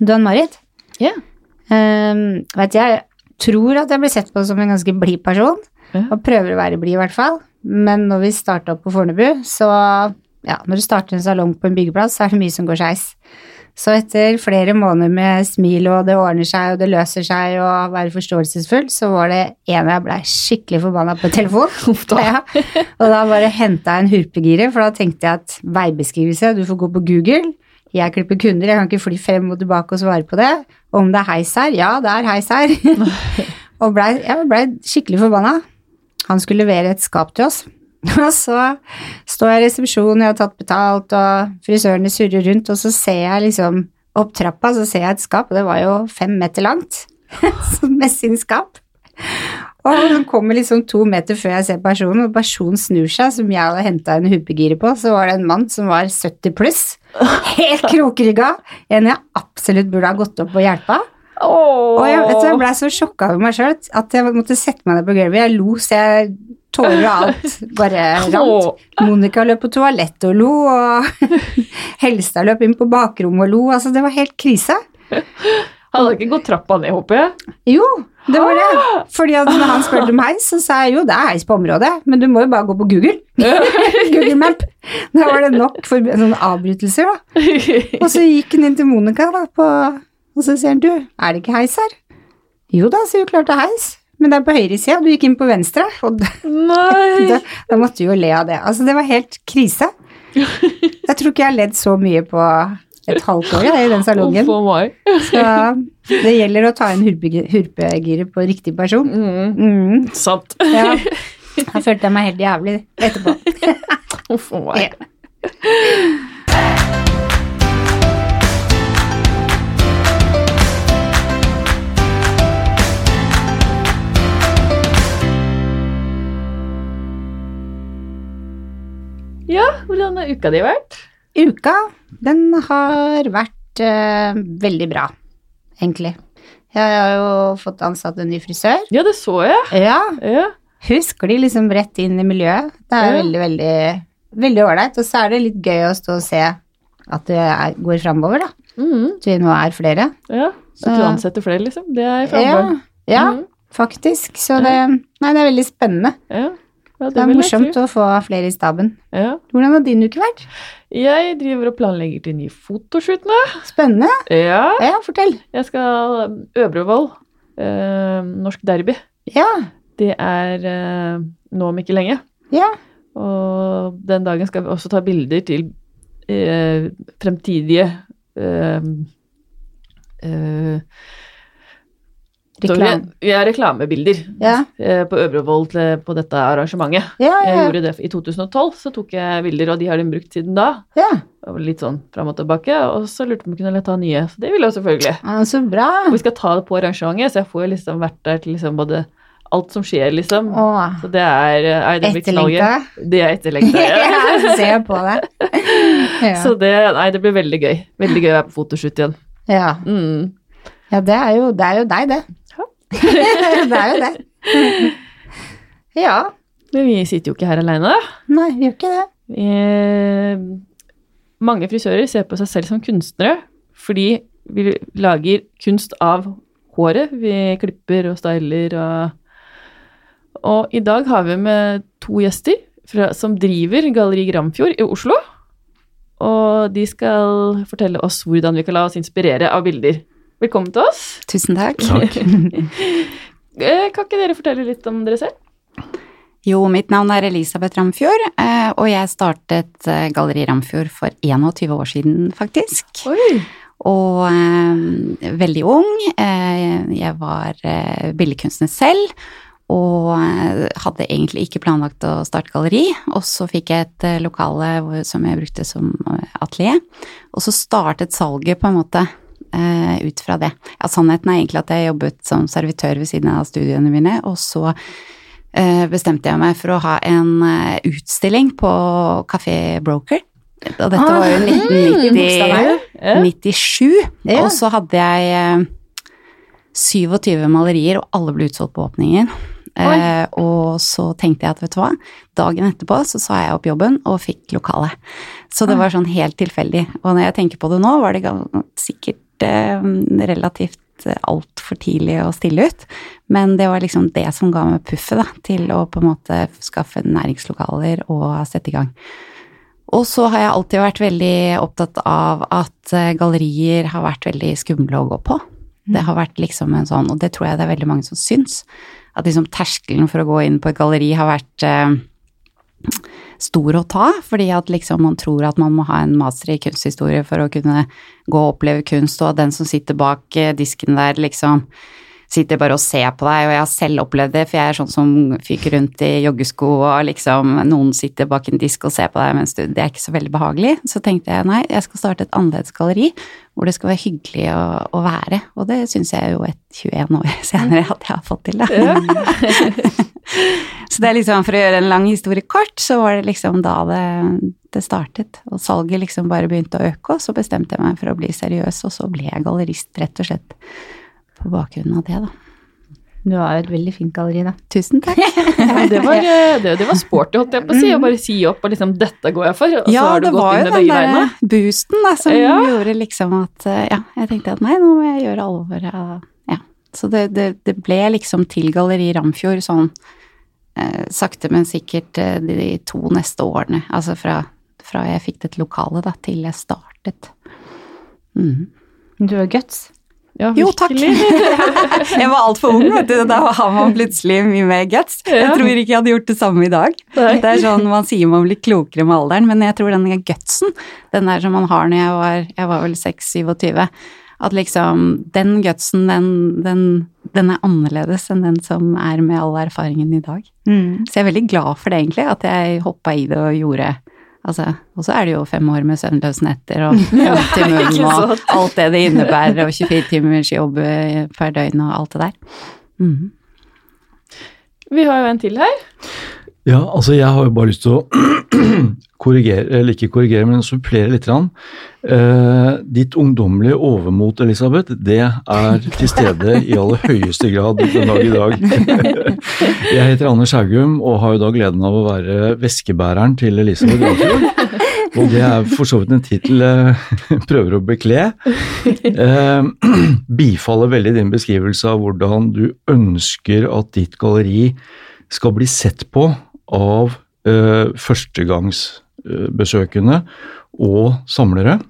du Ann-Marit. Ja. Um, vet jeg tror at jeg blir sett på som en ganske blid person, Ja. og prøver å være blid i hvert fall. Men når vi starta opp på Fornebu, så ja, når du starter en salong på en byggeplass, så er det mye som går skeis. Så etter flere måneder med smil og det ordner seg og det løser seg og være forståelsesfull, så var det en jeg blei skikkelig forbanna på telefon. Ja. Og da bare henta jeg en hurpegire, for da tenkte jeg at veibeskrivelse, du får gå på Google. Jeg klipper kunder, jeg kan ikke fly frem og tilbake og svare på det. Om det er heis her, ja, det er heis her. og blei ble skikkelig forbanna. Han skulle levere et skap til oss. Og så står jeg i resepsjonen, jeg har tatt betalt, og frisørene surrer rundt, og så ser jeg liksom opp trappa, så ser jeg et skap, og det var jo fem meter langt. Sånn messingskap. Og hun kommer liksom to meter før jeg ser personen, og personen snur seg, som jeg hadde henta en huppegire på, så var det en mann som var 70 pluss, helt krokrygga, en jeg absolutt burde ha gått opp og hjelpa. Oh. Og jeg, jeg ble så sjokka over meg sjøl at jeg måtte sette meg ned på gulvet. Jeg lo så jeg tårer og alt bare rant. Monica løp på toalettet og lo, og Helstad løp inn på bakrommet og lo. Altså, det var helt krise. Hadde ikke gått trappa ned, håper jeg. Jo, det var det. Fordi at når han spurte om heis, så sa jeg jo det er heis på området, men du må jo bare gå på Google. Google Map. Da var det nok for sånne avbrytelser, da. Og så gikk han inn til Monica, da, på, og så sier han du, er det ikke heis her? Jo da, så jo klart det er heis, men det er på høyresida, du gikk inn på venstre. Og da, da, da måtte du jo le av det. Altså, det var helt krise. Jeg tror ikke jeg har ledd så mye på et halvt år jeg, i den salongen. Så det gjelder å ta en hurpegiret hurpegire på riktig person. Mm, Mm, sant. ja. Da følte jeg meg helt jævlig etterpå. Uff a meg. Ja. Ja, hvordan har uka di vært? Uka, den har vært eh, veldig bra, egentlig. Jeg har jo fått ansatt en ny frisør. Ja, det så jeg. Ja, Ja. husker de liksom rett inn i miljøet. Det er Ja. veldig, veldig veldig ålreit. Og så er det litt gøy å stå og se at det er, går framover, da. Mm. At vi nå er flere. ja. Så du ansetter flere, liksom. Det er Ja, framgang. ja Mhm. faktisk. Så det, nei, det er veldig spennende. Ja. Ja, Det er morsomt å få flere i staben. Ja. Hvordan har din uke vært? Jeg driver og planlegger til ny fotoshoot nå. Spennende. Ja. Ja, fortell. Jeg skal Øvrevoll, eh, norsk derby. Ja, Det er eh, nå om ikke lenge. ja. Og den dagen skal vi også ta bilder til eh, fremtidige eh, eh, Vi har reklamebilder Ja, eh, på Øvrevoll på dette arrangementet. ja, Jeg ja. gjorde det i 2012, så tok jeg bilder, og de har de brukt siden da. ja. Litt sånn fram og tilbake, og så lurte vi om vi kunne ta nye. Så det ville jeg selvfølgelig. ja så bra. Og vi skal ta det på arrangementet, så jeg får liksom vært der til liksom både alt som skjer, liksom. Åh. Så det er Nei, det etterlengta. Det er etterlengta, Ja, ja. så ser jeg på det. Ja. Så det, nei, det blir veldig gøy. Veldig gøy å være på fotoshoot igjen. Ja. Mm. ja, det er jo, det er jo deg, det. Det er jo det. Ja. Men vi sitter jo ikke her aleine. Nei, vi gjør ikke det. Eh, mange frisører ser på seg selv som kunstnere fordi vi lager kunst av håret. Vi klipper og styler og Og i dag har vi med to gjester fra, som driver Galleri Gramfjord i Oslo. Og de skal fortelle oss hvordan vi kan la oss inspirere av bilder. Velkommen til oss. Tusen takk. takk. Kan ikke dere fortelle litt om dere selv? Jo, mitt navn er Elisabeth Ramfjord, eh, og jeg startet eh, Galleri Ramfjord for 21 år siden, faktisk. Oi! Og eh, veldig ung. Eh, jeg var eh, billedkunstner selv, og eh, hadde egentlig ikke planlagt å starte galleri. Og så fikk jeg et eh, lokale som jeg brukte som eh, atelier, og så startet salget på en måte eh, ut fra det. Ja, sannheten er egentlig at jeg jobbet som servitør ved siden av studiene mine, og så eh, bestemte jeg meg for å ha en eh, utstilling på Café Broker. Og dette var jo Ah, 1990, Ja. Og så hadde jeg eh, 27 malerier, og alle ble utsolgt på åpningen. Eh, og så tenkte jeg at vet du hva, dagen etterpå så sa jeg opp jobben og fikk lokale. Så det var sånn helt tilfeldig. Og når jeg tenker på det nå, var det sikkert eh, relativt altfor tidlig å stille ut. Men det var liksom det som ga meg puffet da, til å på en måte skaffe næringslokaler og sette i gang. Og så har jeg alltid vært veldig opptatt av at eh, gallerier har vært veldig skumle å gå på. Det har vært liksom en sånn, og det tror jeg det er veldig mange som syns, at liksom terskelen for å gå inn på et galleri har vært eh, stor å ta, fordi at liksom man tror at man må ha en master i kunsthistorie for å kunne gå og oppleve kunst, og at den som sitter bak eh, disken der, liksom sitter bare og ser på deg, og jeg har selv opplevd det, for jeg er sånn som fyker rundt i joggesko, og liksom noen sitter bak en disk og ser på deg mens du Det er ikke så veldig behagelig. Så tenkte jeg nei, jeg skal starte et annerledes galleri hvor det skal være hyggelig å, å være, og det syns jeg jo et 21 år senere at jeg har fått til, da. så det er liksom, for å gjøre en lang historie kort, så var det liksom da det, det startet, og salget liksom bare begynte å øke, og så bestemte jeg meg for å bli seriøs, og så ble jeg gallerist, rett og slett på bakgrunn av det, da. Du har jo et veldig fint galleri, da. Tusen takk. Ja, det, var, eh, det, det var sporty, holdt jeg på å si, å bare si opp og liksom 'dette går jeg for', og så har du det gått var inn jo med den begge beina. der boosten da, som Ja. gjorde liksom at eh, Ja, jeg tenkte at nei, nå må jeg gjøre alvor av Ja. Så det, det, det ble liksom til Galleri Ramfjord sånn eh, sakte, men sikkert eh, de to neste årene. Altså fra, fra jeg fikk det lokale da, til jeg startet. Mm. Du har guts. Ja, Jo, takk. jeg var altfor ung, vet du. Da har man plutselig mye mer guts. Jeg tror ikke jeg hadde gjort det samme i dag. Det er sånn man sier man blir klokere med alderen, men jeg tror den gutsen, den der som man har når jeg var, jeg var vel 6-27, at liksom den gutsen, den, den, den er annerledes enn den som er med all erfaringen i dag. Mm. Så jeg er veldig glad for det egentlig, at jeg hoppa i det og gjorde Altså, og så er det jo fem år med søvnløse netter og vondt i munnen og alt det det innebærer, og 24 timers jobb eh, per døgn og alt det der. Mm. Vi har jo en til her. Ja, altså jeg har jo bare lyst til å korrigere, eller ikke korrigere, men supplere litt. Eh, ditt ungdommelige overmot, Elisabeth, det er til stede i aller høyeste grad den dag i dag. jeg heter Anders Haugum og har jo da gleden av å være veskebæreren til Elisabeth Grafjord. Og det er for så vidt en tittel jeg prøver å bekle. Eh, bifaller veldig din beskrivelse av hvordan du ønsker at ditt galleri skal bli sett på av eh, førstegangsbesøkende og samlere.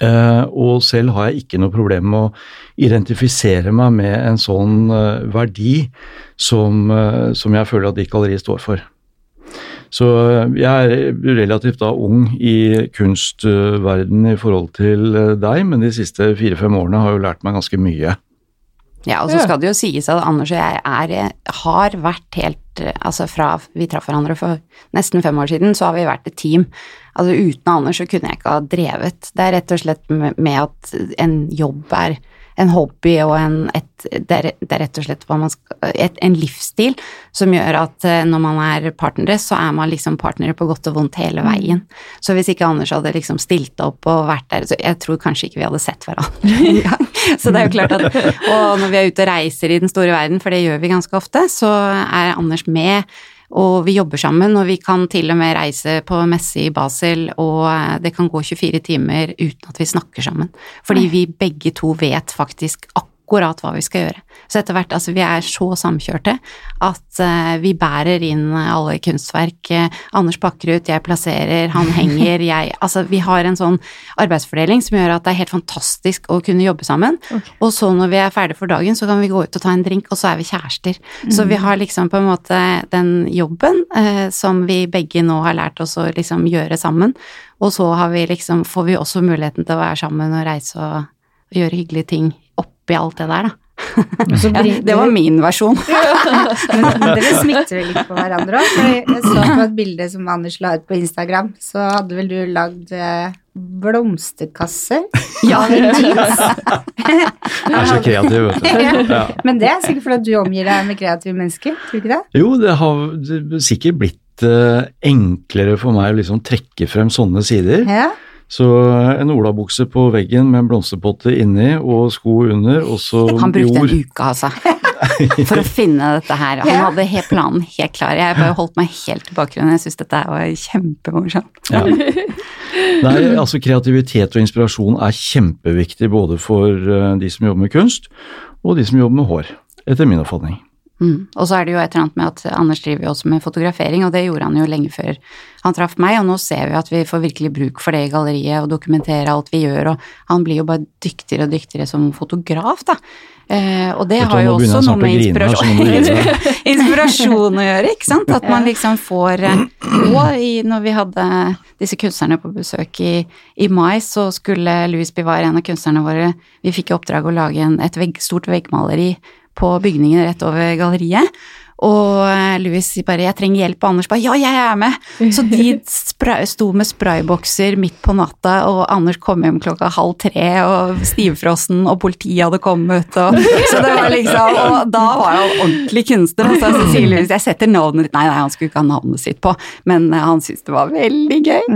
Eh, og selv har jeg ikke noe problem med å identifisere meg med en sånn eh, verdi som, eh, som jeg føler at ditt galleri står for. Så eh, jeg er relativt da ung i kunstverdenen i forhold til eh, deg, men de siste fire-fem årene har jo lært meg ganske mye. Ja, og så skal det jo sies at Anders og jeg er, har vært helt Altså fra vi traff hverandre for nesten fem år siden, så har vi vært et team. Altså uten Anders så kunne jeg ikke ha drevet. Det er rett og slett med med at en jobb er en hobby og en, et, det, er, det er rett og slett skal, et, en livsstil som gjør at eh, når man er partnere, så er man liksom partnere på godt og vondt hele veien. Så hvis ikke Anders hadde liksom stilt opp og vært der, så jeg tror kanskje ikke vi hadde sett hverandre engang. Så det er jo klart at Og når vi er ute og reiser i den store verden, for det gjør vi ganske ofte, så er Anders med. Og vi jobber sammen, og vi kan til og med reise på messe i Basel, og eh, det kan gå 24 timer uten at vi snakker sammen. Fordi vi begge to vet faktisk akkurat hva vi skal gjøre. Så etter hvert, altså vi er så samkjørte at uh, vi bærer inn alle kunstverk. Anders pakker ut, jeg plasserer, han henger, jeg Altså vi har en sånn arbeidsfordeling som gjør at det er helt fantastisk å kunne jobbe sammen. Og så når vi er ferdige for dagen, så kan vi gå ut og ta en drink, og så er vi kjærester. Så vi har liksom på en måte den jobben uh, som vi begge nå har lært oss å liksom gjøre sammen. Og så har vi liksom, får vi også muligheten til å være sammen og reise og, og gjøre hyggelige ting oppi alt det der, da. Så Ja, det var min versjon. Men dere smitter vel litt på hverandre òg? Jeg så på et bilde som Anders la ut på Instagram, så hadde vel du lagd eh, blomsterkasser Ja. jeans. Jeg er så kreativ, vet du. Ja. Men det er sikkert fordi du omgir deg med kreative mennesker, tror du ikke det? Jo, det har det sikkert blitt eh, enklere for meg å liksom trekke frem sånne sider. Ja. Så en olabukse på veggen med en blomsterpotte inni og sko under, og så Han brukte jord. en uke, altså. for å finne dette her. Han hadde helt planen helt klar. Jeg bare holdt meg helt i bakgrunnen. Jeg syns dette var kjempemorsomt. Ja. Nei, altså kreativitet og inspirasjon er kjempeviktig både for eh, de som jobber med kunst, og de som jobber med hår, etter min oppfatning. Mm. Og så er det jo et eller annet med at Anders driver jo også med fotografering, og det gjorde han jo lenge før han traff meg, og nå ser vi at vi får virkelig bruk for det i galleriet og dokumentere alt vi gjør, og han blir jo bare dyktigere og dyktigere som fotograf, da. Eh, og det har jo også noe med inspirasjon, inspirasjon å gjøre, ikke sant? At man liksom får eh, Og i, når vi hadde disse kunstnerne på besøk i, i mai, så skulle Louis Bivar, en av kunstnerne våre, vi fikk i oppdrag å lage en, et vegg, stort veggmaleri på bygningen rett over galleriet. Og eh, Louis bare 'jeg trenger hjelp', og Anders bare 'ja, jeg er med'. Så de sto med spraybokser midt på natta, og Anders kom hjem klokka halv tre, og stivfrossen, og politiet hadde kommet, og Så det var liksom Og da var jeg jo ordentlig kunstner. Og så sier Louis 'jeg setter navnet ditt' Nei, nei, han skulle ikke ha navnet sitt på, men eh, han syntes det var veldig gøy.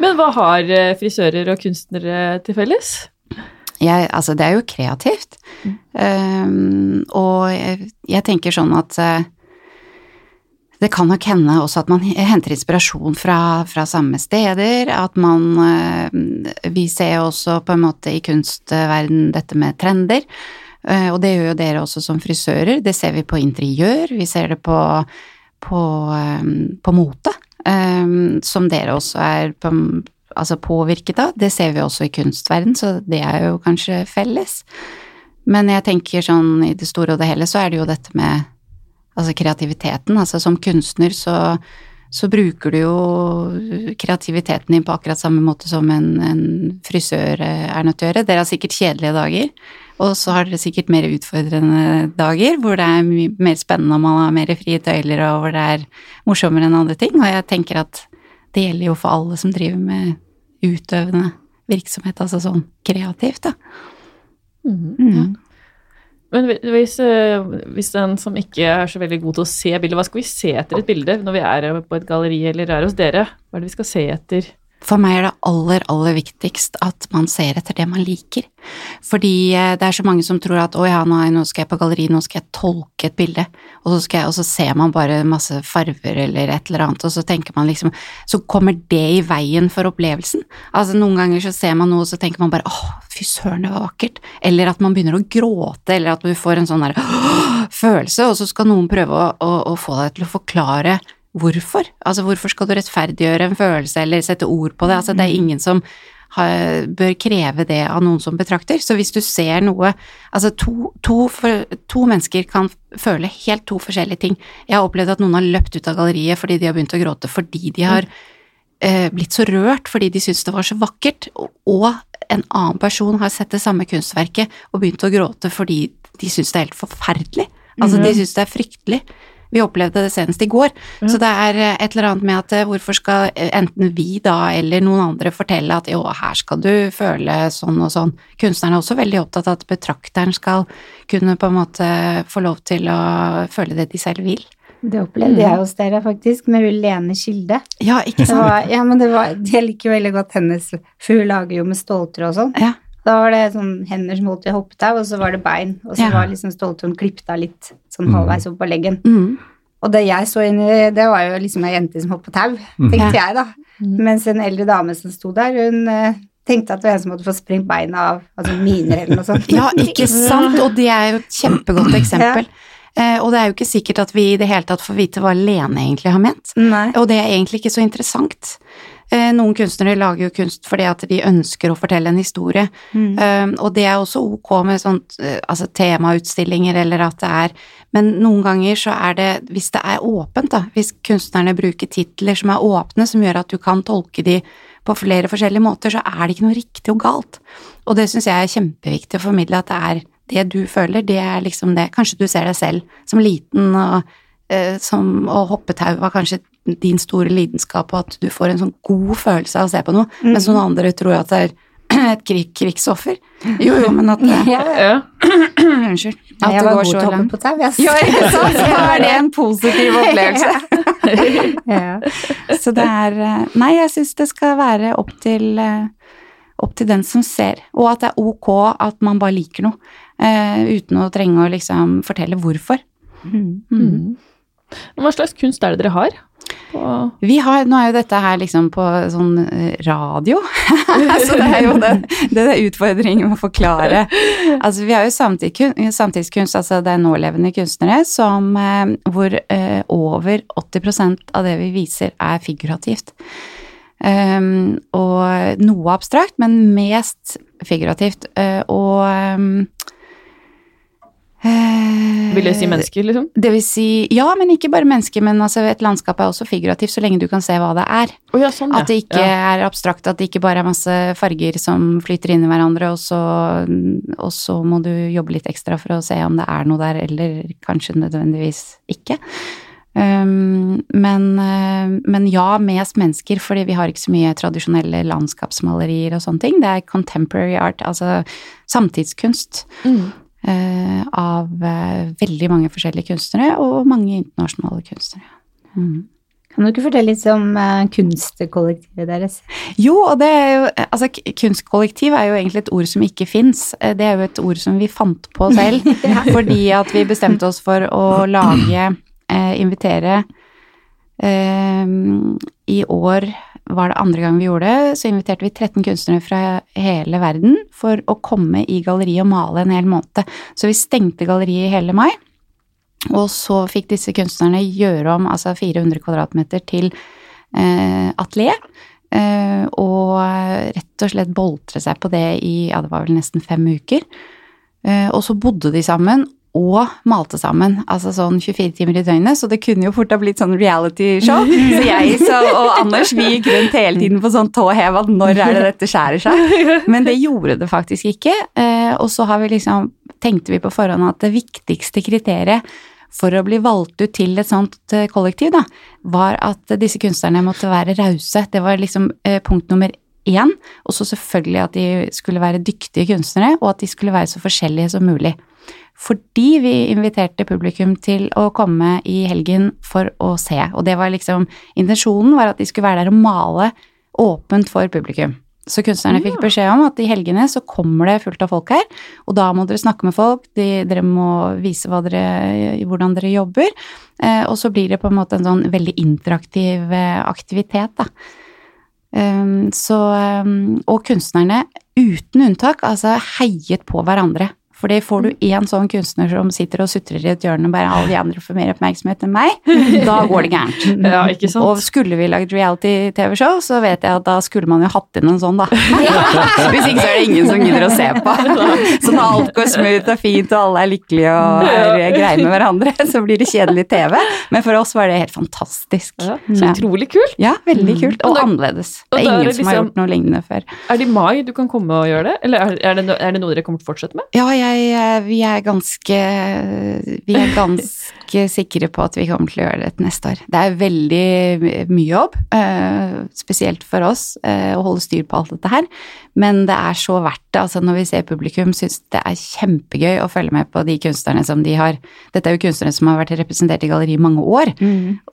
Men hva har eh, frisører og kunstnere til felles? Jeg, altså, det er jo kreativt. Um, og jeg, jeg tenker sånn at uh, det kan nok hende også at man henter inspirasjon fra, fra samme steder. At man uh, Vi ser jo også på en måte i kunstverden dette med trender. Uh, og det gjør jo dere også som frisører. Det ser vi på interiør, vi ser det på, på, um, på mote. Um, som dere også er på altså påvirket av. Det ser vi også i kunstverden, så det er jo kanskje felles. Men jeg tenker sånn i det store og det hele så er det jo dette med altså kreativiteten. Altså som kunstner så, så bruker du jo kreativiteten din på akkurat samme måte som en, en frisør er nødt til å gjøre. Dere har sikkert kjedelige dager, og så har dere sikkert mer utfordrende dager hvor det er mye mer spennende og man har mer frie tøyler og hvor det er morsommere enn andre ting. Og jeg tenker at det gjelder jo for alle som driver med utøvende virksomhet, altså sånn kreativt, da. Mm. Men hvis, eh, hvis den som ikke er så veldig god til å se bildet, hva skal vi se etter et bilde når vi er på et galleri eller er hos dere? Hva er det vi skal se etter? For meg er det aller, aller viktigst at man ser etter det man liker. Fordi eh, det er så mange som tror at å ja, nå skal jeg på galleri, nå skal jeg tolke et bilde, og så, jeg, og så ser man bare masse farver eller et eller annet, og så tenker man liksom Så kommer det i veien for opplevelsen. Altså noen ganger så ser man noe, og så tenker man bare åh, fy søren, det var vakkert. Eller at man begynner å gråte, eller at du får en sånn der følelse, og så skal noen prøve å, å, å få deg til å forklare Hvorfor? Altså, hvorfor skal du rettferdiggjøre en følelse eller sette ord på det? Altså, det er ingen som har, bør kreve det av noen som betrakter. Så hvis du ser noe Altså, to, to, for, to, mennesker kan føle helt to forskjellige ting. Jeg har opplevd at noen har løpt ut av galleriet fordi de har begynt å gråte fordi de har eh, blitt så rørt fordi de syns det var så vakkert, og en annen person har sett det samme kunstverket og begynt å gråte fordi de syns det er helt forferdelig. Altså, de syns det er fryktelig. Vi opplevde det senest i går. Mm. Så det er eh, et eller annet med at eh, hvorfor skal eh, enten vi da eller noen andre fortelle at jo, her skal du føle sånn og sånn. Kunstneren er også veldig opptatt av at betrakteren skal kunne på en måte få lov til å føle det de selv vil. Det opplevde jeg hos dere faktisk, med hun Lene Kilde. Ja, ikke sant? var, ja, men det var, jeg liker jo veldig godt hennes, for hun lager jo med ståltråd og sånn. Ja. Da var det sånn hender som holdt i hoppetau, og så var det bein, og så Ja. var liksom stolteren klippet av litt sånn Mm. halvveis opp på leggen. Mm. Og det jeg så inn i, det var jo liksom ei jente som hoppet på tau, tenkte jeg da. Mens en eldre dame som sto der, hun eh, tenkte at det var en som måtte få sprengt beina av altså miner eller noe sånt. Ja, ikke sant? Og det er jo et kjempegodt eksempel. Eh, og det er jo ikke sikkert at vi i det hele tatt får vite hva Lene egentlig har ment. Nei. Og det er egentlig ikke så interessant. Eh, Noen kunstnere lager jo kunst fordi at de ønsker å fortelle en historie, Mm. Um, og det er også ok med sånt, eh, altså temautstillinger eller at det er Men noen ganger så er det, hvis det er åpent, da, hvis kunstnerne bruker titler som er åpne, som gjør at du kan tolke de på flere forskjellige måter, så er det ikke noe riktig og galt. Og det syns jeg er kjempeviktig å formidle, at det er det du føler, det er liksom det. Kanskje du ser deg selv som liten og eh, som, og hoppetau var kanskje din store lidenskap, og at du får en sånn god følelse av å se på noe, mens noen andre tror at det er et krig, krigsoffer. Jo, jo, men at det, Ja, Ja. Unnskyld. At jeg det var går god til å hoppe på tau, jeg. Ja, ikke sant? Så da er det en positiv opplevelse. ja. Så det er eh, Nei, jeg syns det skal være opp til eh, opp til den som ser, og at det er ok at man bare liker noe, eh, uten å trenge å liksom fortelle hvorfor. Mm. Mm. Hva slags kunst er det dere har? Vi har, nå er jo dette her liksom på sånn eh, radio, så det er jo den, det er utfordringen å forklare. Altså vi har jo samtidskun- samtidskunst, altså det er nålevende kunstnere, som, eh, hvor eh, over 80% av det vi viser er figurativt. Um, og noe abstrakt, men mest figurativt. Og um, eh, Vil det si mennesker, liksom? Det vil si, ja, men ikke bare mennesker, men altså et landskap er også figurativt så lenge du kan se hva det er. Oh, ja, sånn, ja. At det ikke ja. er abstrakt, at det ikke bare er masse farger som flyter inn i hverandre, og så, og så må du jobbe litt ekstra for å se om det er noe der, eller kanskje nødvendigvis ikke. Um, men, uh, men ja, mest mennesker, fordi vi har ikke så mye tradisjonelle landskapsmalerier og sånne ting. Det er contemporary art, altså samtidskunst. Mm. Uh, av uh, veldig mange forskjellige kunstnere, og mange internasjonale kunstnere. Mm. Kan du ikke fortelle litt om eh, kunstkollektivet deres? Jo, og det er jo Altså, kunstkollektiv er jo egentlig et ord som ikke fins. Det er jo et ord som vi fant på selv, fordi at vi bestemte oss for å lage eh, Invitere eh, I år var det andre gang vi gjorde det, så inviterte vi 13 kunstnere fra hele verden for å komme i galleriet og male en hel måned. Så vi stengte galleriet i hele mai. Og så fikk disse kunstnerne gjøre om altså 400 kvadratmeter til eh, atelier. Eh, og rett og slett boltre seg på det i ja, det var vel nesten fem uker. Eh, og så bodde de sammen og malte sammen, altså sånn 24 timer i døgnet, så det kunne jo fort ha blitt sånn reality-show. Så jeg så, og Anders vi gikk rundt hele tiden på sånn tå hev at når er det dette skjærer seg? Men det gjorde det faktisk ikke. Eh, og så har vi liksom, tenkte vi på forhånd at det viktigste kriteriet for å bli valgt ut til et sånt eh, kollektiv, da, var at disse kunstnerne måtte være rause. Det var liksom eh, punkt nummer én. Og så selvfølgelig at de skulle være dyktige kunstnere, og at de skulle være så forskjellige som mulig. Fordi vi inviterte publikum til å komme i helgen for å se. Og det var liksom Intensjonen var at de skulle være der og male åpent for publikum. Så kunstnerne fikk beskjed om at i helgene så kommer det fullt av folk her, og da må dere snakke med folk, de, dere må vise dere, hvordan dere jobber, eh, og så blir det på en måte en sånn veldig interaktiv eh, aktivitet, da. Um, så, um, og kunstnerne, uten unntak, altså heiet på hverandre. Fordi får du én sånn kunstner som sitter og sutrer i et hjørne og bare alle de andre får mer oppmerksomhet enn meg, da går det gærent. Ja, ikke sant? Og skulle vi lagd reality-TV-show, så vet jeg at da skulle man jo hatt inn en sånn, da. Hvis ikke så er det ingen som gidder å se på. Så når alt går smooth og fint og alle er lykkelige og er greie med hverandre, så blir det kjedelig TV. Men for oss var det helt fantastisk. Ja, så utrolig kult. Ja, veldig kult. Og Og da- annerledes. Det er er er ingen liksom, som har liksom- gjort noe lignende før. Er det i mai du kan komme og gjøre det, eller er, er, det, er det noe dere kommer til å fortsette med? Ja, jeg, eh, vi er ganske Vi er ganske sikre på at vi kommer til å gjøre det neste år. Det er veldig mye jobb, eh, spesielt for oss, eh, å holde styr på alt dette her. Men det er så verdt det. Altså når vi ser publikum, syns det er kjempegøy å følge med på de kunstnerne som de har Dette er jo kunstnere som har vært representert i galleri i mange år.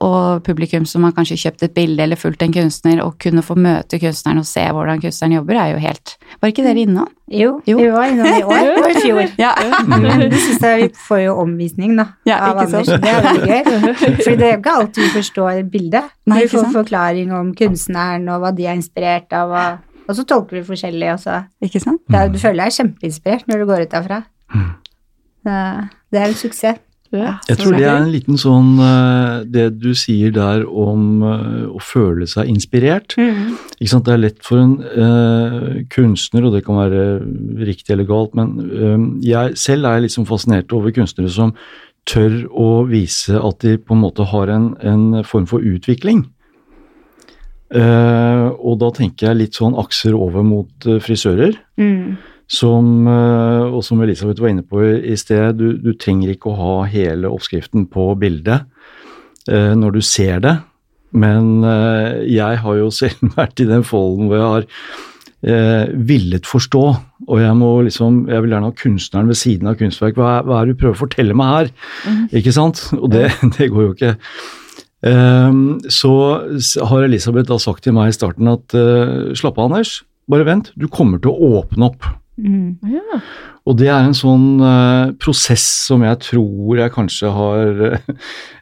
Og publikum som har kanskje kjøpt et bilde eller fulgt en kunstner, og kunne få møte kunstneren og se hvordan kunstneren jobber, er jo helt Var ikke dere innom? Jo, Jo. vi var innom i år og i fjor. Ja. Men det vi får jo omvisning, da. Ja, av? Anders. Det er veldig gøy. For det er jo ikke alltid vi forstår bildet. Nei, vi får sant? forklaring om kunstneren og hva de er inspirert av, og, og så tolker vi forskjellig. også. Ikke sant? det er, du føler deg kjempeinspirert når du går ut derfra. Det, det er en suksess. Ja. Jeg tror det er en liten sånn eh, Det du sier der om eh, å føle seg inspirert. Ikke sant? Det er lett for en uh, kunstner, og det kan være riktig eller galt, men uh, jeg selv er liksom fascinert over kunstnere som tør å vise at de på en måte har en, en form for utvikling. Uh, og da tenker jeg litt sånn akser over mot frisører. Mm. Som, eh, og som Elisabeth var inne på i sted, du, du trenger ikke å ha hele oppskriften på bildet eh, når du ser det. Men eh, jeg har jo selv vært i den folden hvor jeg har eh, villet forstå, og jeg må liksom, jeg vil gjerne ha kunstneren ved siden av kunstverk. Hva, er- hva er det du prøver å fortelle meg her? Ikke sant? Og det, det går jo ikke. Eh, så har Elisabeth da sagt til meg i starten at eh, slapp av, Anders. bare vent, du kommer til å åpne opp. Mm. Ja. Og det er en sånn uh, prosess som jeg tror jeg kanskje har uh,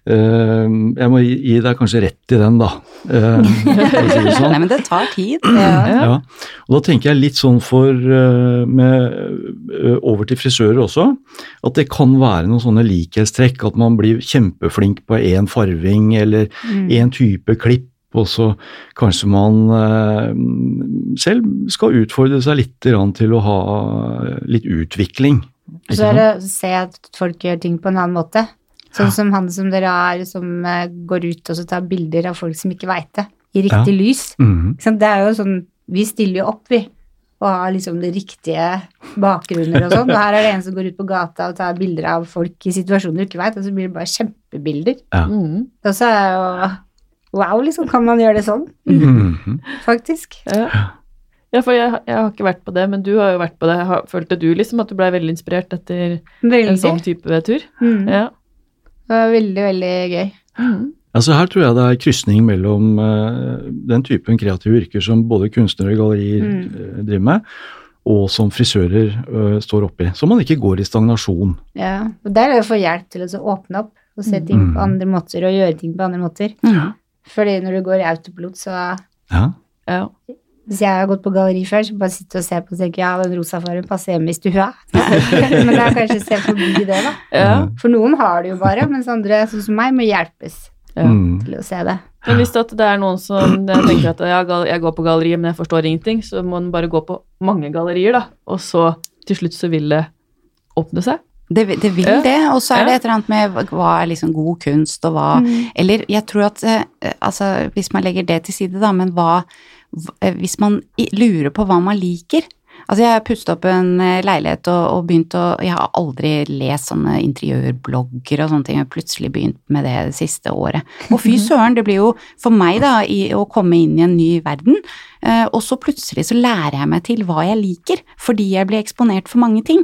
Jeg må gi, gi deg kanskje rett i den, da. Uh, si det sånn. Nei, men det tar tid. Ja. Og da tenker jeg litt sånn for med, over til frisører også, at det kan være noen sånne likhetstrekk. At man blir kjempeflink på én farving eller Mm. type klipp. Og så kanskje man eh, selv skal utfordre seg litt til å ha litt utvikling. Så er det å se at folk gjør ting på en annen måte. Sånn som han som dere har, som eh, går ut og så tar bilder av folk som ikke veit det, i riktig lys. Mm -hmm. Det er jo sånn, Vi stiller jo opp, vi, og har liksom de riktige bakgrunner og sånn. Og her er det en som går ut på gata og tar bilder av folk i situasjoner du ikke veit, og så blir det bare kjempebilder. Ja. Mm. Og så er jo Wow, liksom, kan man gjøre det sånn, Mm. faktisk? Ja. ja, for jeg, jeg har ikke vært på det, men du har jo vært på det. Har, følte du liksom at du blei veldig inspirert etter en sånn type tur? Mm. Ja. Det var veldig, veldig gøy. Mm. Altså Her tror jeg det er krysning mellom uh, den typen kreative yrker som både kunstnere og gallerier Mm. eh, driver med, og som frisører uh, står oppi. Så man ikke går i stagnasjon. Ja, og Der er det å få hjelp til å åpne opp og se ting Mm. på andre måter og gjøre ting på andre måter. Mhm. Fordi når du går i autopilot, så Ja. ja. Hvis jeg har gått på galleri før, så bare sitter og ser på og tenker ja, den rosa fargen passer hjemme i stua. Men det er kanskje se forbi det, da. ja. For noen har det jo bare, mens andre, sånn som meg, må hjelpes ja. Mm. til å se det. Men hvis det er noen som tenker at ja, jeg går på galleriet, men jeg forstår ingenting, så må man bare gå på mange gallerier, da. Og så til slutt så vil det åpne seg. Det, det vil Ja. det, og så er det et eller annet med hva- er liksom god kunst, og hva Mm. Eller jeg tror at eh, Altså, hvis man legger det til side, da, men hva eh, Hvis man lurer på hva man liker Altså, jeg har pustet opp en eh, leilighet og, og begynt å Jeg har aldri lest sånne interiørblogger og sånne ting, jeg har plutselig begynt med det det siste året. Og fy søren, det blir jo for meg, da, i, å komme inn i en ny verden, eh, og så plutselig så lærer jeg meg til hva jeg liker, fordi jeg blir eksponert for mange ting.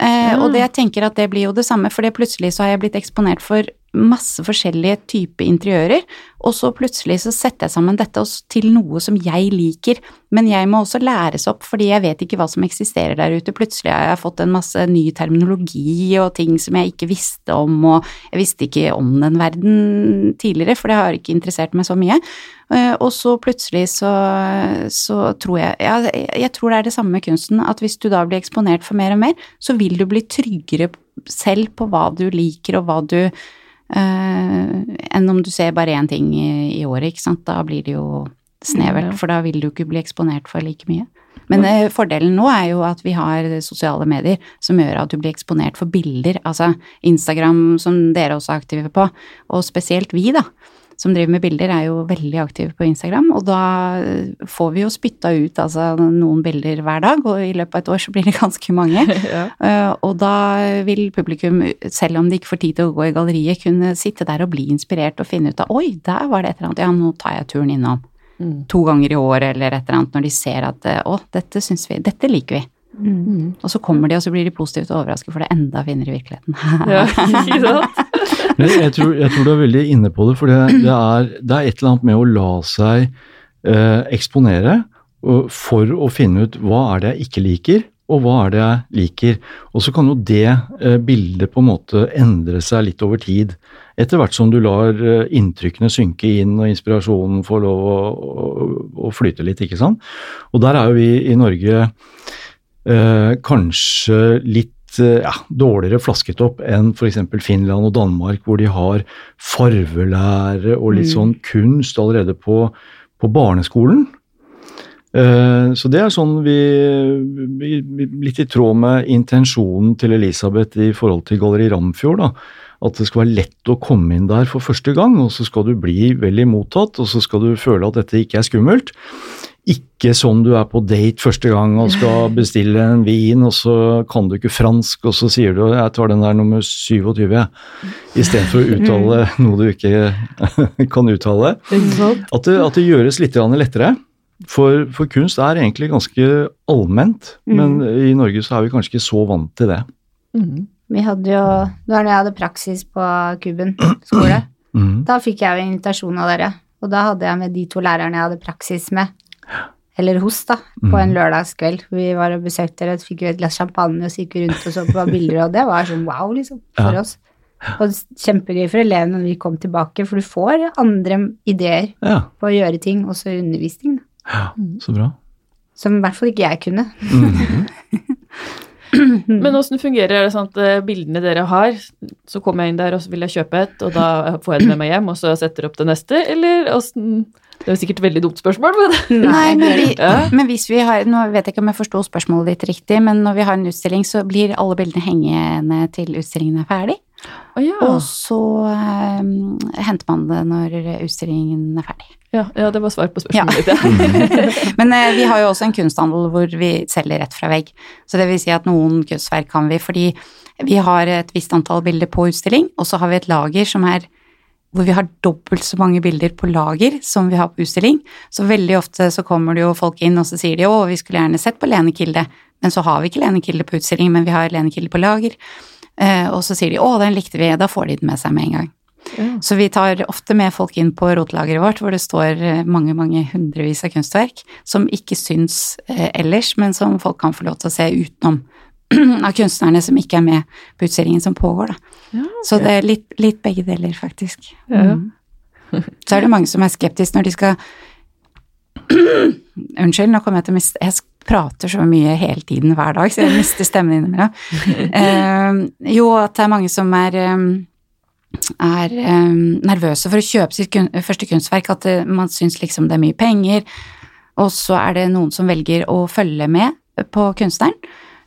Eh, Og det jeg tenker at det blir jo det samme, for plutselig så har jeg blitt eksponert for masse forskjellige typer interiører, og så plutselig så setter jeg sammen dette til noe som jeg liker, men jeg må også læres opp, fordi jeg vet ikke hva som eksisterer der ute. Plutselig har jeg fått en masse ny terminologi og ting som jeg ikke visste om, og jeg visste ikke om den verden tidligere, for det har ikke interessert meg så mye. Eh, Og så plutselig så, så tror jeg ja, jeg tror det er det samme med kunsten, at hvis du da blir eksponert for mer og mer, så vil du bli tryggere selv på hva du liker og hva du enn om du ser bare én ting i, i året, ikke sant. Da blir det jo snevert, for da vil du ikke bli eksponert for like mye. Men eh, fordelen nå er jo at vi har sosiale medier som gjør at du blir eksponert for bilder, altså Instagram som dere også er aktive på, og spesielt vi, da som driver med bilder, er jo veldig aktive på Instagram, og da eh, får vi jo spytta ut altså, noen bilder hver dag, og i løpet av et år så blir det ganske mange. ja. uh, og da vil publikum, selv om de ikke får tid til å gå i galleriet, kunne sitte der og bli inspirert og finne ut av oi, der var det et eller annet, ja, nå tar jeg turen innom. Mm. To ganger i året eller et eller annet, når de ser at eh, å, dette syns vi, dette liker vi. Mm. Og så kommer de, og så blir de positivt overrasket, for det er enda finere i virkeligheten. ja. Ikke sant? Jeg, tror, jeg tror du er veldig inne på det, for det, det, er, det er et eller annet med å la seg eh, eksponere for å finne ut hva er det jeg ikke liker, og hva er det jeg liker. Og så kan jo det eh, bildet på en måte endre seg litt over tid. Etter hvert som du lar eh, inntrykkene synke inn og inspirasjonen får lov å, å, å flyte litt, ikke sant. Og der er jo vi i Norge eh, kanskje litt ja, dårligere flasket opp enn f.eks. Finland og Danmark, hvor de har farvelære og litt Mm. sånn kunst allerede på, på barneskolen. Eh, Så det er sånn vi, vi, vi- Litt i tråd med intensjonen til Elisabeth i forhold til Galleri Ramfjord. da, At det skal være lett å komme inn der for første gang, og så skal du bli vel mottatt, og så skal du føle at dette ikke er skummelt. Ikke sånn du er på date første gang og skal bestille en vin, og så kan du ikke fransk, og så sier du 'jeg tar den der nummer 27', jeg. Istedenfor å uttale noe du ikke kan uttale. At det, at det gjøres litt lettere. For, for kunst er egentlig ganske allment, men i Norge så er vi kanskje ikke så vant til det. Mm. Vi hadde jo Det var da jeg hadde praksis på Kuben skole. Da fikk jeg jo invitasjon av dere, og da hadde jeg med de to lærerne jeg hadde praksis med, eller hos, da, på en lørdagskveld. Vi var og besøkte dere, fikk et glass champagne og så gikk vi rundt og så på bilder, og det var sånn wow, liksom, for Ja. oss. Og kjempegøy for elevene når vi kom tilbake, for du får andre ideer Ja, på å gjøre ting, også i undervisning, ja så bra. som i hvert fall ikke jeg kunne. Mhm. Men åssen fungerer det sånn at eh, bildene dere har, så kommer jeg inn der og så vil jeg kjøpe et, og da får jeg det med meg hjem, og så setter opp det neste, eller åssen Det er sikkert et veldig dumt spørsmål, men Nei, men, vi, men hvis vi har Nå vet jeg ikke om jeg forsto spørsmålet ditt riktig, men når vi har en utstilling, så blir alle bildene hengende til utstillingen er ferdig. Oh, ja. Og så um, henter man det når utstillingen er ferdig. ja. Ja, det var svar på Ja. spørsmålet ditt, ja. Men uh, vi har jo også en kunsthandel hvor vi selger rett fra vegg. Så det vil si at noen kunstverk kan vi, fordi vi har et visst antall bilder på utstilling, og så har vi et lager som er hvor vi har dobbelt så mange bilder på lager som vi har på utstilling. Så veldig ofte så kommer det jo folk inn og så sier de å, vi skulle gjerne sett på Lene Kilde, men så har vi ikke Lene Kilde på utstilling, men vi har Lene Kilde på lager. Eh, og så sier de å, den likte vi, da får de den med seg med en gang. Mm. Så vi tar ofte med folk inn på rotelageret vårt, hvor det står eh, mange, mange hundrevis av kunstverk som ikke syns eh, ellers, men som folk kan få lov til å se utenom av kunstnerne som ikke er med på utstillingen som pågår, da. Ja, Så det er litt, litt begge deler, faktisk. Ja. Mm. Så er det mange som er skeptiske når de skal Unnskyld, nå kommer jeg til å miste Jeg prater så mye hele tiden hver dag, så jeg mister stemmen innimellom. uh, jo, at det er mange som er um, er um, nervøse for å kjøpe sitt kun første kunstverk, at det, man syns liksom det er mye penger, og så er det noen som velger å følge med på kunstneren.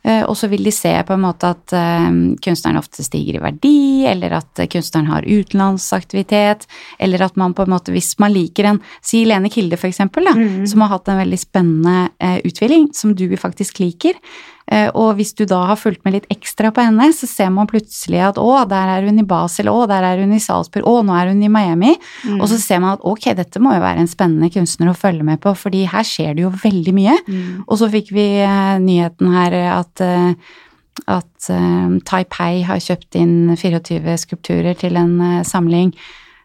Eh, Og så vil de se på en måte at eh, kunstneren ofte stiger i verdi, eller at eh, kunstneren har utenlandsaktivitet, eller at man på en måte, hvis man liker en Si Lene Kilde, for eksempel, da, som har hatt en veldig spennende utvikling, som du faktisk liker. Eh, og hvis du da har fulgt med litt ekstra på henne, så ser man plutselig at å, der er hun i Basel, å, der er hun i Salzburg, å, nå er hun i Miami. Og så ser man at ok, dette må jo være en spennende kunstner å følge med på, fordi her skjer det jo veldig mye. Og så fikk vi eh, nyheten her at eh, at Taipei har kjøpt inn 24 skulpturer til en samling,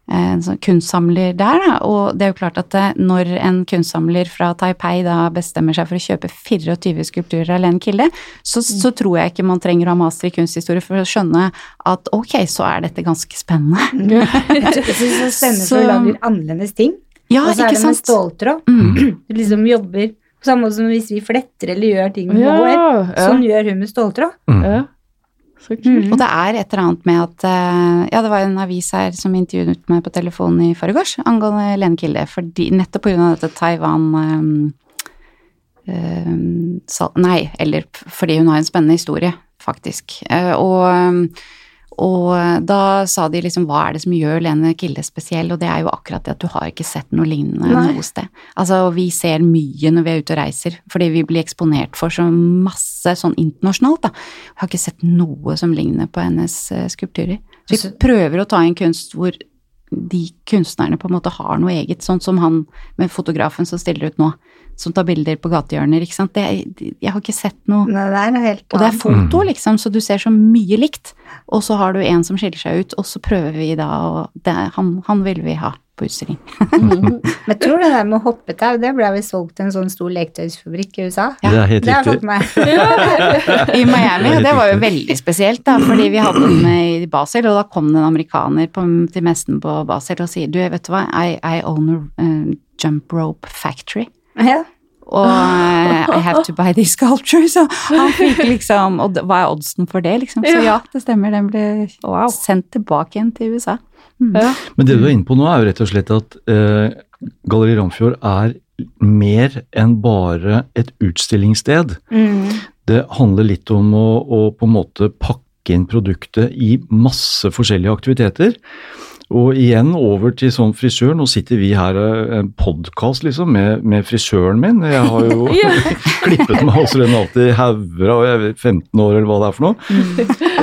en sånn kunstsamler der, da. Og det er jo klart at eh, når en kunstsamler fra Taipei da bestemmer seg for å kjøpe 24 skulpturer av Len Kilde, så, så tror jeg ikke man trenger å ha master i kunsthistorie for å skjønne at ok, så er dette ganske spennende. Jeg syns det er spennende for Så- du lager annerledes ting. Ja, og så er det med ståltråd. Mm. Du liksom jobber på samme måte som hvis vi fletter eller gjør ting med Ja, hår. ja. Sånn gjør hun med ståltråd. ja. Så kult. Og det er et eller annet med at eh, Ja, det var en avis her som intervjuet meg på telefonen i forgårs angående Lene Kilde, fordi, nettopp pga. dette Taiwan um, eh, sal- Nei, eller fordi hun har en spennende historie, faktisk. Uh, og, og da sa de liksom hva er det som gjør Lene Kilde spesiell, og det er jo akkurat det at du har ikke sett noe lignende Nei. noe sted. Altså, vi ser mye når vi er ute og reiser, fordi vi blir eksponert for så masse sånn internasjonalt, da. Jeg har ikke sett noe som ligner på hennes eh, skulpturer. Så vi Altså- prøver å ta inn kunst hvor de kunstnerne på en måte har noe eget, sånn som han med fotografen som stiller ut nå, som tar bilder på gatehjørner, ikke sant. Det, jeg har ikke sett noe Nei, det er noe helt og det er foto, liksom, så du ser så mye likt. Og så har du en som skiller seg ut, og så prøver vi da å det, han, han vil vi ha på utstilling. Mhm. Men jeg tror det der med hoppetau, det ble vel solgt til en sånn stor leketøysfabrikk i USA. Ja, det er helt Det har jeg riktig. I Miami, og det var jo veldig spesielt, da, fordi vi hadde den i Basel, og da kom det en amerikaner på, til messen på Basel og sier du, vet du hva, I, I own a uh, jump rope factory. Ja. Og eh, I have to buy these sculptures. Og han fikk liksom Og hva er oddsen for det, liksom? Så ja, det stemmer. Den ble Wow. sendt tilbake igjen til USA. Ja. Men det du er inne på nå, er jo rett og slett at uh, Galleri Ramfjord er mer enn bare et utstillingssted. Mm. Det handler litt om å, å på en måte pakke inn produktet i masse forskjellige aktiviteter. Og igjen over til sånn frisør. Nå sitter vi her eh, en podkast liksom, med, med frisøren min. Jeg har jo Ja. klippet meg hos Renate Haura og jeg vet 15 år eller hva det er for noe.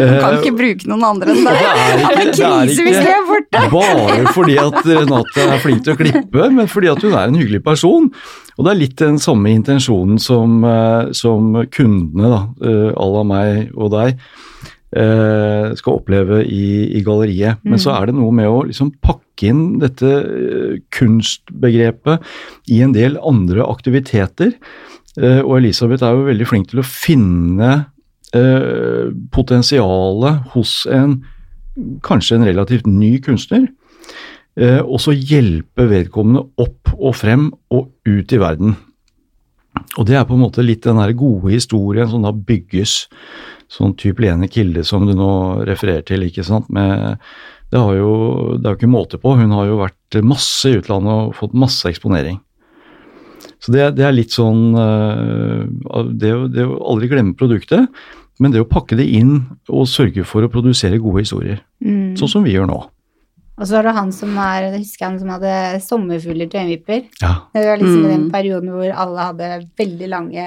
Eh, Kan ikke bruke noen andre enn deg. det er ikke, det er ikke er bare fordi at Renate er flink til å klippe, men fordi at hun er en hyggelig person. Og det er litt den samme intensjonen som, eh, som kundene, da, à la meg og deg, skal oppleve i, i galleriet. Men så er det noe med å liksom pakke inn dette eh, kunstbegrepet i en del andre aktiviteter. Eh, og Elisabeth er jo veldig flink til å finne eh, potensialet hos en kanskje en relativt ny kunstner. Eh, og så hjelpe vedkommende opp og frem og ut i verden. Og det er på en måte litt den der gode historien som da bygges. Sånn type Lene Kilde som du nå refererer til, ikke sant. Med, det, har jo, det er jo ikke måte på. Hun har jo vært masse i utlandet og fått masse eksponering. Så det, det er litt sånn uh, det, det å aldri glemme produktet, men det å pakke det inn og sørge for å produsere gode historier. Mm. Sånn som vi gjør nå. Og så er det han som er, jeg husker han som hadde sommerfugler til øyenvipper. Ja. Det var liksom Mm. den perioden hvor alle hadde veldig lange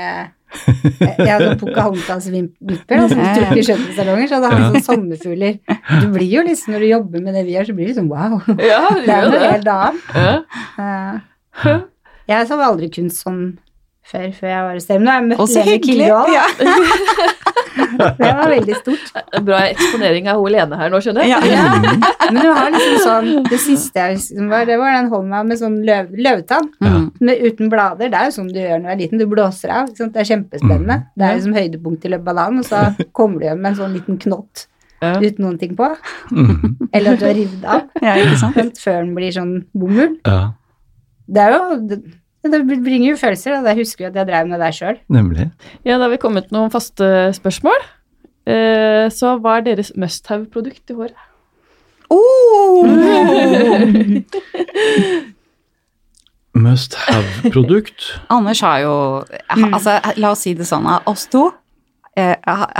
ja, sånn Pocahontas-vipper som du tok i skjønnhetssalonger. Så hadde han sånn sommerfugler. Du blir jo liksom, når du jobber med det vi gjør, så blir det liksom wow. Ja, det, Det er jo noe helt annet. Ja. Jeg så aldri kunst sånn før, før jeg var i sted. Men nå har jeg møtt Lene òg, Ja. Det var veldig stort. Bra eksponering av hun Lene her nå, skjønner jeg. Ja. Men du har liksom sånn Det siste jeg liksom var, det var den hånda med sånn løv, løvetann. Mm. Med, uten blader. Det er jo sånn du gjør når du er liten. Du blåser av. Ikke sant? Det er kjempespennende. Det er liksom høydepunkt i løpet av dagen, og så kommer du hjem med en sånn liten knott Ja. uten noen ting på. Mhm. Eller at du har revet av ja, ikke sant? sant? før den blir sånn bomull. ja, Det er jo det, det bringer jo følelser, og jeg husker jo at jeg drev med deg sjøl. nemlig. Ja, da har vi kommet noen faste spørsmål. Eh, så hva er deres must have-produkt i håret? Oh! Must have-produkt. Anders har jo Mm. altså, La oss si det sånn, av oss to eh,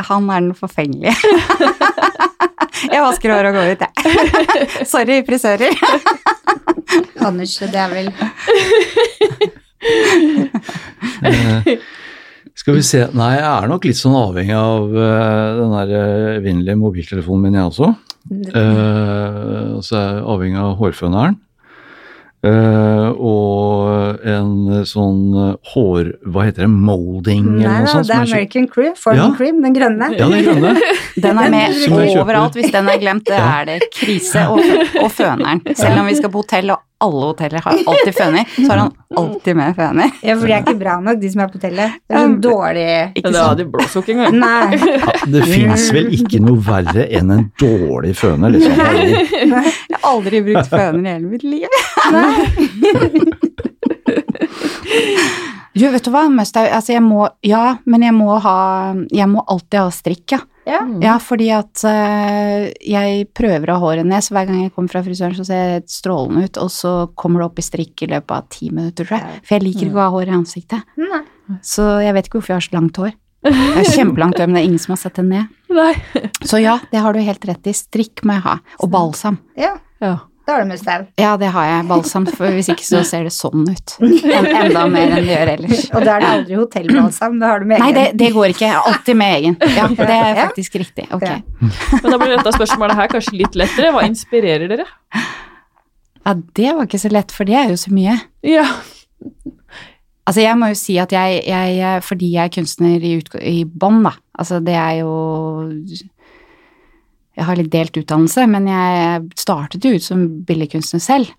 Han er den forfengelige. jeg vasker håret og går ut, jeg. Sorry, frisører. Anders, the Devil. Eh, skal vi se Nei, jeg er nok litt sånn avhengig av uh, den der eh, evinnelige mobiltelefonen min, jeg også. Uh, og så er jeg avhengig av hårføneren. Eh, og en sånn eh, hår... Hva heter det? Molding Nei eller noe sånt? det er er American Cream. Form Ja. Cream, den grønne. Ja, den grønne. Den er med den overalt. Hvis den er glemt, det er det krise. Og, og føneren. Selv om vi skal på hotell, og alle hoteller har alltid føner, så har han alltid med føner. Ja, for de er ikke bra nok, de som er på hotellet. Det er sånn dårlig Ikke sant? hadde de blåst ikke engang. Nei. Ja, det fins vel ikke noe verre enn en dårlig føner, liksom. Nei. Jeg har aldri brukt føner i hele mitt liv. Nei. Du, vet du hva, Mustau, altså jeg må, ja, men jeg må ha, jeg må alltid ha strikk, ja. Ja. Ja, fordi at uh, jeg prøver å ha håret ned, så hver gang jeg kommer fra frisøren, så ser jeg strålende ut, og så kommer det opp i strikk i løpet av ti minutter, tror jeg. For jeg liker ikke å ha hår i ansiktet. Nei. Så jeg vet ikke hvorfor jeg har så langt hår. Jeg har kjempelangt hår, men det er ingen som har sett det ned. Nei. Så ja, det har du helt rett i. Strikk må jeg ha. Og balsam. Ja, Ja. Har du med. Ja, det har jeg. Balsam, for hvis ikke så ser det sånn ut. Enda mer enn det gjør ellers. Og da er det aldri hotellbalsam, da har du med Nei, egen. det, det går ikke. Alltid med egen. Ja, det er faktisk riktig. Ok. Ja. Men da blir dette spørsmålet her kanskje litt lettere. Hva inspirerer dere? Ja, det var ikke så lett, for det er jo så mye. Ja. Altså, jeg må jo si at jeg, jeg fordi jeg er kunstner i, i bånn, da. Altså, det er jo Jeg har litt delt utdannelse, men jeg startet jo ut som billedkunstner selv.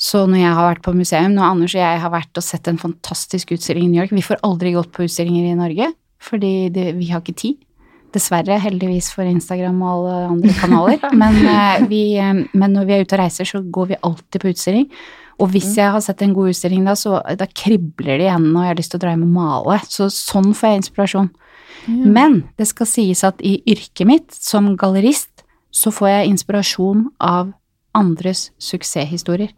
Så når jeg har vært på museum, når Anders og jeg har vært og sett en fantastisk utstilling i New York Vi får aldri gått på utstillinger i Norge, fordi det, vi har ikke tid. Dessverre, heldigvis for Instagram og alle andre kanaler. Men, eh, vi, eh, men når vi er ute og reiser, så går vi alltid på utstilling. Og hvis jeg har sett en god utstilling da, så da kribler det i hendene, og jeg har lyst til å dra hjem og male. Så sånn får jeg inspirasjon. Men det skal sies at i yrket mitt som gallerist, så får jeg inspirasjon av andres suksesshistorier.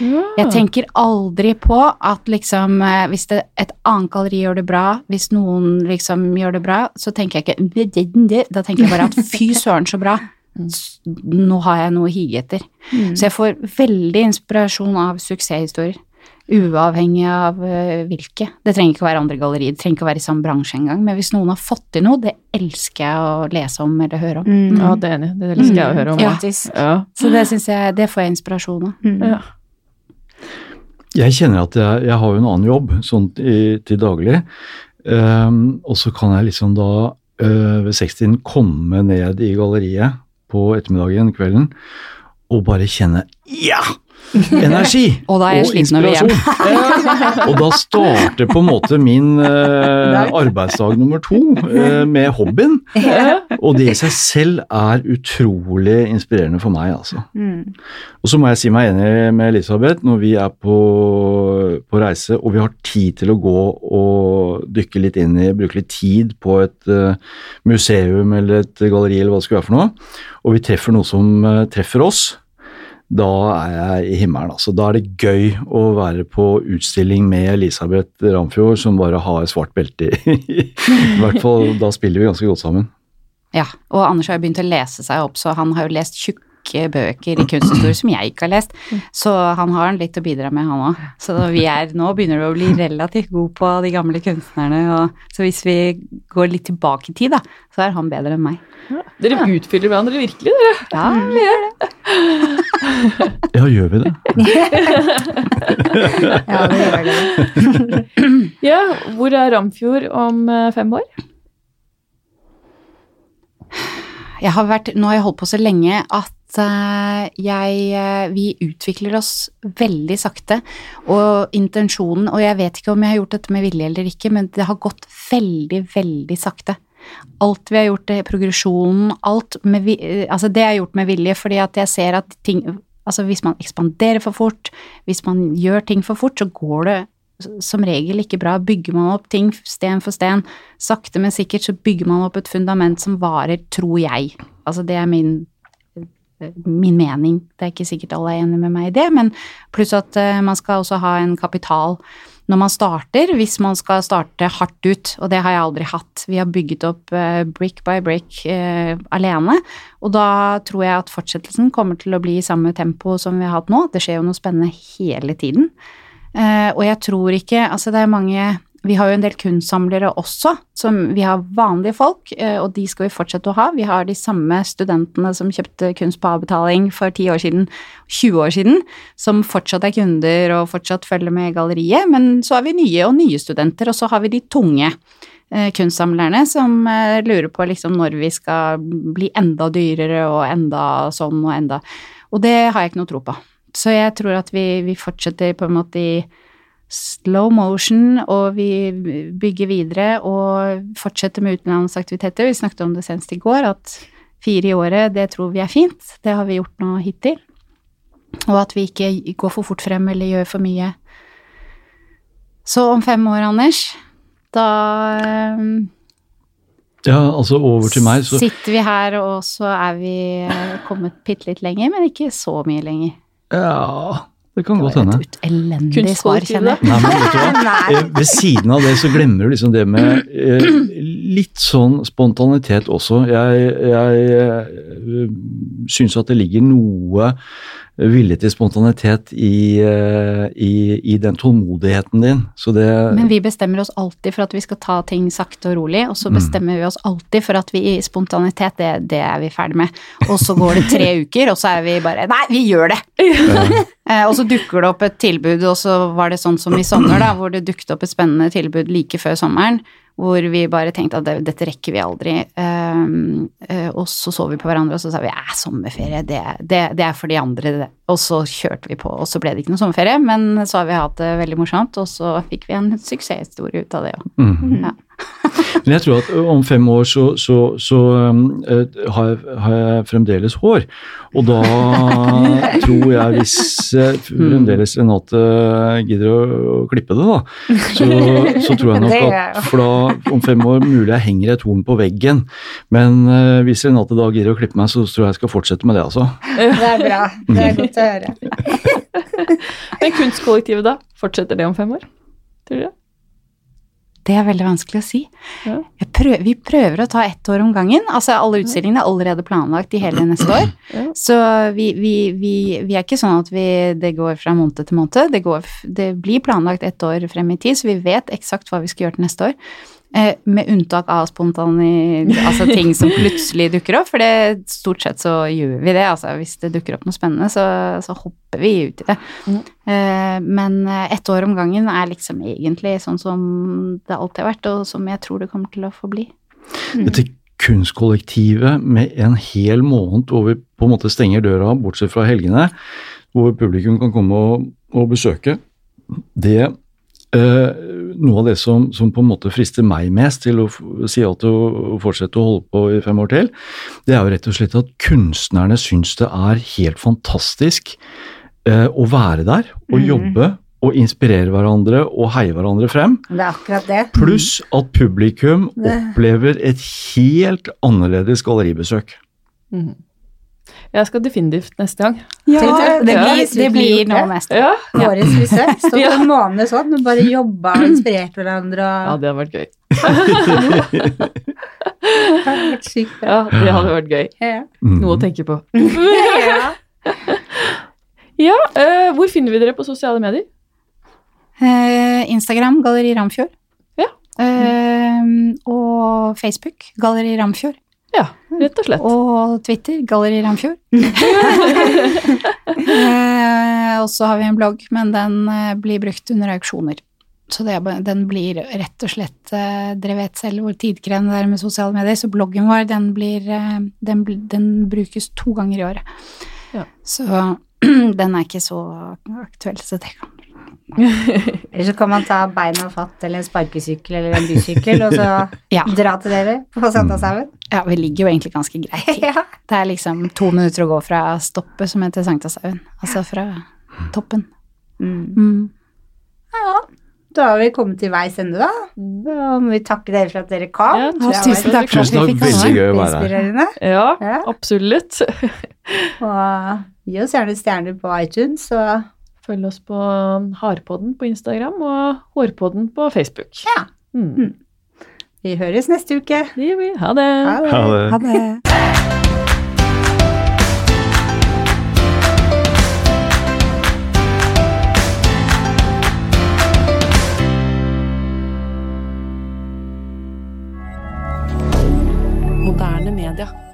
Jeg tenker aldri på at liksom eh, hvis det, et annet galleri gjør det bra, hvis noen liksom gjør det bra, så tenker jeg ikke Da tenker jeg bare at fy søren så bra, nå har jeg noe å hige etter. Så jeg får veldig inspirasjon av suksesshistorier. Uavhengig av eh, hvilke. Det trenger ikke å være andre gallerier, det trenger ikke å være i samme bransje engang. Men hvis noen har fått til noe, det elsker jeg å lese om eller høre om. Mm. ja, det er enig. Det elsker jeg å høre om. Ja. Ja. Så det syns jeg Det får jeg inspirasjon av. Mm. Ja. Jeg kjenner at jeg, jeg har jo en annen jobb sånn i, til daglig. Um, og så kan jeg liksom da uh, ved sekstiden komme ned i galleriet på ettermiddagen, kvelden, og bare kjenne ja! Energi! Og da er jeg hjemme. inspirasjon. og da starter på en måte min øh, arbeidsdag nummer to øh, med hobbyen. Og det i seg selv er utrolig inspirerende for meg, altså. Mm. Og så må jeg si meg enig med Elisabeth når vi er på, på reise og vi har tid til å gå og dykke litt inn i, bruke litt tid på et uh, museum eller et galleri eller hva det skulle være for noe, og vi treffer noe som treffer oss, da er jeg i himmelen. altså. Da er det gøy å være på utstilling med Elisabeth Ramfjord som bare har svart belte i. I hvert fall da spiller vi ganske godt sammen. Ja, og Anders har jo begynt å lese seg opp, så han har jo lest tjukke bøker i kunsthistorie som jeg ikke har lest. Så han har litt å bidra med, han òg. Så vi er, nå begynner vi å bli relativt gode på de gamle kunstnerne. Og, så hvis vi går litt tilbake i tid, da, så er han bedre enn meg. Dere utfyller hverandre virkelig, dere. Ja, vi gjør det. Ja, gjør vi det? Ja, vi gjør det. Ja, hvor er Ramfjord om eh, fem år? Jeg har vært, nå har jeg holdt på så lenge at eh, jeg, eh, vi utvikler oss veldig sakte. Og intensjonen, og jeg vet ikke om jeg har gjort dette med vilje eller ikke, men det har gått veldig, veldig sakte. Alt vi har gjort, det, progresjonen, alt med, eh, altså det er gjort med vilje, fordi at jeg ser at ting Altså hvis man ekspanderer for fort, hvis man gjør ting for fort, så går det som regel ikke bra. Bygger man opp ting sten for sten, sakte, men sikkert, så bygger man opp et fundament som varer, tror jeg. Altså det er min, min mening. Det er ikke sikkert alle er enig med meg i det, men pluss at eh, man skal også ha en kapital når man starter, hvis man skal starte hardt ut, og det har jeg aldri hatt. Vi har bygget opp eh, brick by brick eh, alene, og da tror jeg at fortsettelsen kommer til å bli i samme tempo som vi har hatt nå. Det skjer jo noe spennende hele tiden. Og jeg tror ikke Altså, det er mange Vi har jo en del kunstsamlere også, som vi har vanlige folk, eh, og de skal vi fortsette å ha. Vi har de samme studentene som kjøpte kunst på avbetaling for 10 år siden, 20 år siden, som fortsatt er kunder og fortsatt følger med i galleriet. Men så har vi nye og nye studenter, og så har vi de tunge eh, kunstsamlerne som eh, lurer på liksom når vi skal bli enda dyrere og enda sånn og enda Og det har jeg ikke noe tro på. Så jeg tror at vi, vi fortsetter på en måte i slow motion, og vi bygger videre og fortsetter med utenlandsaktiviteter. Vi snakket om det senest i går, at fire i året, det tror vi er fint. Det har vi gjort nå hittil. Og at vi ikke går for fort frem eller gjør for mye. Så om fem år, Anders, da Ja, altså over til meg, så sitter vi her, og så er vi eh, kommet bitte litt lenger, men ikke så mye lenger. Ja, det kan godt hende. et elendig svar, kjenner jeg. Nei, men vet du hva? Eh, Ved siden av det så glemmer du liksom det med eh, litt sånn spontanitet også. Jeg, jeg eh, syns at det ligger noe vilje til spontanitet i, eh, i, i den tålmodigheten din. Så det Men vi bestemmer oss alltid for at vi skal ta ting sakte og rolig, og så Mm. bestemmer vi oss alltid for at vi i spontanitet, det, det er vi ferdig med. Og så går det tre uker, og så er vi bare Nei, vi gjør det! Ja. og så dukker det opp et tilbud, og så var det sånn som i sommer, da, hvor det dukket opp et spennende tilbud like før sommeren, hvor vi bare tenkte at det, dette rekker vi aldri. Um, uh, og så så vi på hverandre, og så sa vi ja, sommerferie, det, det, det er for de andre, det. Og så kjørte vi på, og så ble det ikke noe sommerferie, men så har vi hatt det veldig morsomt, og så fikk vi en suksesshistorie ut av det òg. Mm. Ja. Men jeg tror at om fem år så, så, så um, eh, har, jeg, har jeg fremdeles hår. Og da tror jeg, hvis fremdeles Renate gidder å, å klippe det, da, så, så tror jeg nok at for da om fem år mulig jeg henger et horn på veggen. Men uh, hvis Renate da gidder å klippe meg, så tror jeg jeg skal fortsette med det, altså. Det er bra. Det er godt å høre. Men kunstkollektivet, da? Fortsetter det om fem år? Tror du det? Det er veldig vanskelig å si. Ja. Prøver, vi prøver å ta ett år om gangen. Altså Alle utstillingene er allerede planlagt i hele neste år. Ja. Så vi, vi, vi, vi er ikke sånn at vi, det går fra måned til måned. Det, går, det blir planlagt ett år frem i tid, så vi vet eksakt hva vi skal gjøre til neste år. Eh, med unntak av spontane altså ting som plutselig dukker opp, for det, stort sett så gjør vi det. Altså hvis det dukker opp noe spennende, så, så hopper vi ut i det. Mhm. Eh, men eh, ett år om gangen er liksom egentlig sånn som det alltid har vært, og som jeg tror det kommer til å forbli. Dette kunstkollektivet med en hel måned hvor vi på en måte stenger døra, bortsett fra helgene, hvor publikum kan komme og, og besøke. Det eh, Noe av det som, som, på en måte frister meg mest til å si ja til å fortsette å holde på i fem år til, det er jo rett og slett at kunstnerne syns det er helt fantastisk eh, å være der og mm. jobbe og inspirere hverandre og heie hverandre frem. Det er akkurat det. Pluss at publikum opplever et helt annerledes galleribesøk. Mhm. Jeg skal definitivt neste gang. Ja, det, det blir, det blir nå neste. Ja, Årets frisør. Stått Ja. en måned sånn og bare jobba og inspirert hverandre. ja det hadde vært gøy. Det hadde vært sykt bra. Ja, det hadde vært gøy. Ja. Mm. Noe å tenke på. Ja. Ja, eh, hvor finner vi dere på sosiale medier? Uh, Instagram, Galleri Ramfjord. Ja. Uh, og Facebook, Galleri Ramfjord. Ja, rett og slett. Og Twitter, Galleri Ramfjord. eh, og så har vi en blogg, men den eh, blir brukt under auksjoner. Så det, den blir rett og slett eh, Dere vet selv hvor tidkrevende det er med sosiale medier, så bloggen vår den blir den, den brukes to ganger i året. Ja. Så den er ikke så aktuell, så det kan Eller så kan man ta beina fatt eller en sparkesykkel eller en bysykkel og så Ja. dra til dere på Sankthanshaugen. Ja, vi ligger jo egentlig ganske greit til. Ja. Det er liksom to minutter å gå fra stoppet som heter Sankthanshaugen. Altså fra toppen. Mm. Mm. ja. Da har vi kommet til veis ende, da. Da må vi takke dere for at dere kom. Ja, tusen takk for at vi fikk komme. Ja, Ja. absolutt. Og gi oss gjerne stjerner på iTunes. Og Følg oss på Hardpodden på Instagram og Hårpodden på Facebook. Ja. Mm. vi høres neste uke. Det gjør vi. Ha det. Ha det. Ha det. Ha det. Moderne media.